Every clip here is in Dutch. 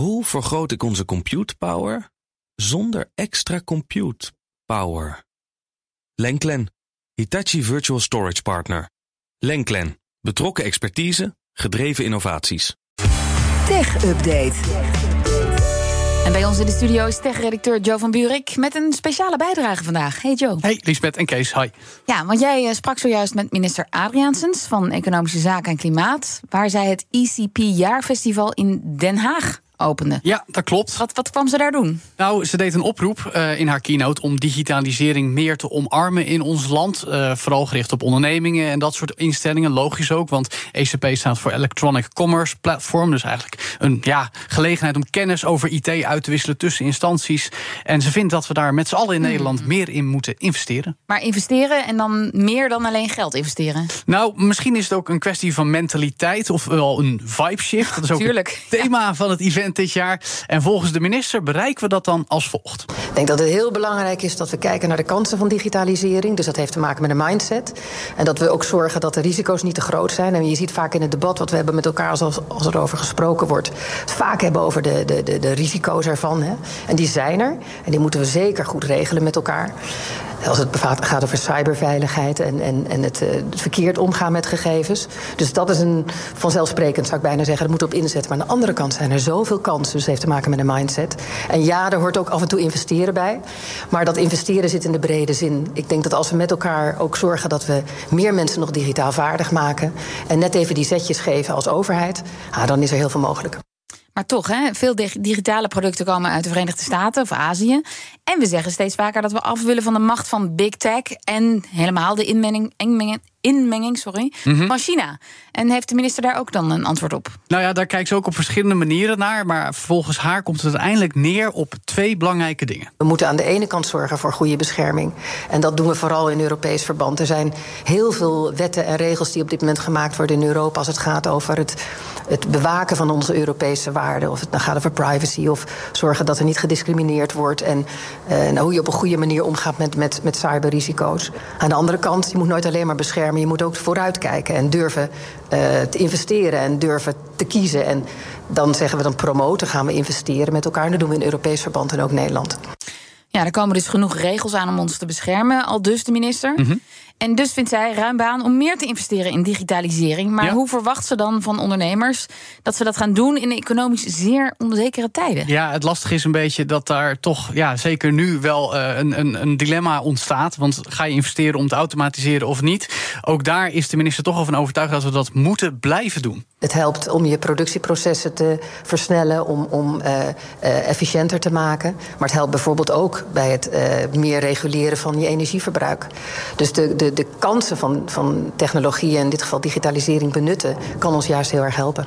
Hoe vergroot ik onze compute power zonder extra compute power? Lenklen, Hitachi Virtual Storage Partner. Lenklen, betrokken expertise, gedreven innovaties. Tech Update. En bij ons in de studio is tech-redacteur Joe van Buurik met een speciale bijdrage vandaag. Hey Joe. Hey Lisbeth en Kees, hi. Ja, want jij eh, sprak zojuist met minister Adriaansens van Economische Zaken en Klimaat, waar zij het ECP Jaarfestival in Den Haag opende. Ja, dat klopt. Wat, wat kwam ze daar doen? Nou, ze deed een oproep uh, in haar keynote om digitalisering meer te omarmen in ons land. Uh, vooral gericht op ondernemingen en dat soort instellingen. Logisch ook, want ECP staat voor Electronic Commerce Platform. Dus eigenlijk een ja, gelegenheid om kennis over IT uit te wisselen tussen instanties. En ze vindt dat we daar met z'n allen in hmm. Nederland meer in moeten investeren. Maar investeren en dan meer dan alleen geld investeren? Nou, misschien is het ook een kwestie van mentaliteit of wel een vibe shift. Dat is ook Tuurlijk. het thema van het event dit jaar. En volgens de minister bereiken we dat dan als volgt. Ik denk dat het heel belangrijk is dat we kijken naar de kansen van digitalisering. Dus dat heeft te maken met een mindset. En dat we ook zorgen dat de risico's niet te groot zijn. En je ziet vaak in het debat wat we hebben met elkaar als, als er over gesproken wordt, het vaak hebben over de, de, de, de risico's ervan. Hè. En die zijn er. En die moeten we zeker goed regelen met elkaar. Als het gaat over cyberveiligheid en, en, en het, uh, verkeerd omgaan met gegevens. Dus dat is een vanzelfsprekend, zou ik bijna zeggen. Daar moeten we op inzetten. Maar aan de andere kant zijn er zoveel kansen. Dus het heeft te maken met een mindset. En ja, er hoort ook af en toe investeren bij. Maar dat investeren zit in de brede zin. Ik denk dat als we met elkaar ook zorgen dat we meer mensen nog digitaal vaardig maken. En net even die zetjes geven als overheid. Ah, dan is er heel veel mogelijk. Maar toch, hè, veel digitale producten komen uit de Verenigde Staten of Azië. En we zeggen steeds vaker dat we af willen van de macht van big tech en helemaal de inmenging, inmenging sorry, Mhm. van China. En heeft de minister daar ook dan een antwoord op? Nou ja, daar kijkt ze ook op verschillende manieren naar. Maar volgens haar komt het uiteindelijk neer op twee belangrijke dingen. We moeten aan de ene kant zorgen voor goede bescherming. En dat doen we vooral in Europees verband. Er zijn heel veel wetten en regels die op dit moment gemaakt worden in Europa als het gaat over het, het bewaken van onze Europese waarden. Of het nou gaat over privacy of zorgen dat er niet gediscrimineerd wordt. En uh, hoe je op een goede manier omgaat met, met, met cyberrisico's. Aan de andere kant, je moet nooit alleen maar beschermen. Je moet ook vooruitkijken en durven uh, te investeren en durven te kiezen. En dan zeggen we dan promoten, gaan we investeren met elkaar. En dat doen we in Europees verband en ook Nederland. Ja, er komen dus genoeg regels aan om ons te beschermen, al dus de minister. Mhm. En dus vindt zij ruim baan om meer te investeren in digitalisering. Maar Ja. hoe verwacht ze dan van ondernemers dat ze dat gaan doen in economisch zeer onzekere tijden? Ja, het lastige is een beetje dat daar toch, ja, zeker nu wel eh, een, een, een dilemma ontstaat. Want ga je investeren om te automatiseren of niet? Ook daar is de minister toch al van overtuigd dat we dat moeten blijven doen. Het helpt om je productieprocessen te versnellen, om, om uh, uh, efficiënter te maken. Maar het helpt bijvoorbeeld ook bij het uh, meer reguleren van je energieverbruik. Dus de, de, de kansen van, van technologie, in dit geval digitalisering, benutten, kan ons juist heel erg helpen.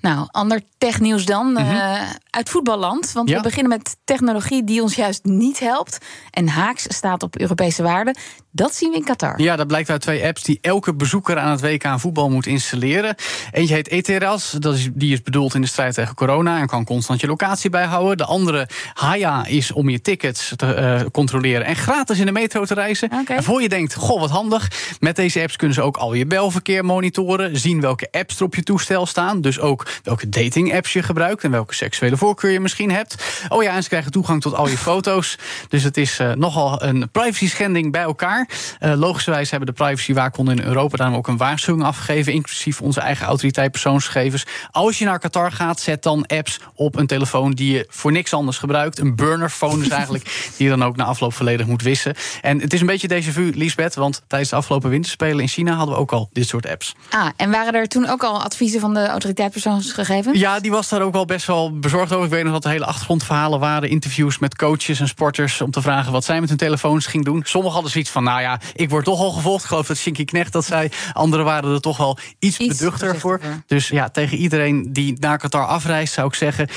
Nou, ander technieuws dan. Mhm. uh, uit voetballand. Want Ja. we beginnen met technologie die ons juist niet helpt. En haaks staat op Europese waarden. Dat zien we in Qatar. Ja, dat blijkt uit twee apps die elke bezoeker aan het WK aan voetbal moet installeren. Eentje heet ETRAS, dat is, die is bedoeld in de strijd tegen corona en kan constant je locatie bijhouden. De andere, Haya, is om je tickets te eh, controleren en gratis in de metro te reizen. Oké. En voor je denkt, goh, wat handig. Met deze apps kunnen ze ook al je belverkeer monitoren, zien welke apps er op je toestel staan. Dus ook welke dating apps je gebruikt en welke seksuele voorkeur je misschien hebt. Oh ja, en ze krijgen toegang tot al je foto's. Dus het is eh, nogal een privacy schending bij elkaar. Eh logischerwijs hebben de privacywaakhonderen in Europa daarom ook een waarschuwing afgegeven, inclusief onze eigen autoriteit persoonsgegevens. Als je naar Qatar gaat, zet dan apps op een telefoon die je voor niks anders gebruikt. Een burnerphone dus eigenlijk, die je dan ook na afloop volledig moet wissen. En het is een beetje déjà vu, Lisbeth, want tijdens de afgelopen winterspelen in China hadden we ook al dit soort apps. Ah, en waren er toen ook al adviezen van de autoriteit persoonsgegevens? Ja, die was daar ook wel best wel bezorgd Ik weet nog dat er hele achtergrondverhalen waren. Interviews met coaches en sporters om te vragen wat zij met hun telefoons ging doen. Sommigen hadden zoiets van, nou ja, ik word toch al gevolgd. Ik geloof dat Shinky Knecht dat zei. Anderen waren er toch wel iets, Iets beduchter voor. Dus ja, tegen iedereen die naar Qatar afreist zou ik zeggen...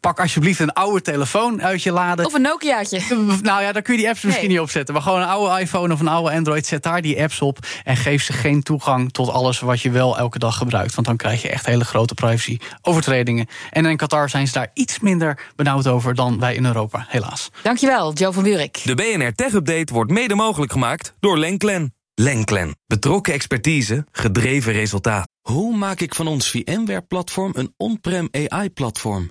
pak alsjeblieft een oude telefoon uit je laden. Of een Nokiaatje? Nou ja, dan kun je die apps misschien Nee. niet opzetten. Maar gewoon een oude iPhone of een oude Android. Zet daar die apps op. En geef ze geen toegang tot alles wat je wel elke dag gebruikt. Want dan krijg je echt hele grote privacy-overtredingen. En in Qatar zijn ze daar iets minder benauwd over dan wij in Europa, helaas. Dankjewel, Joe van Buurik. De BNR Tech Update wordt mede mogelijk gemaakt door Lenklen. Lenklen. Betrokken expertise, gedreven resultaat. Hoe maak ik van ons VMware-platform een on-prem AI-platform?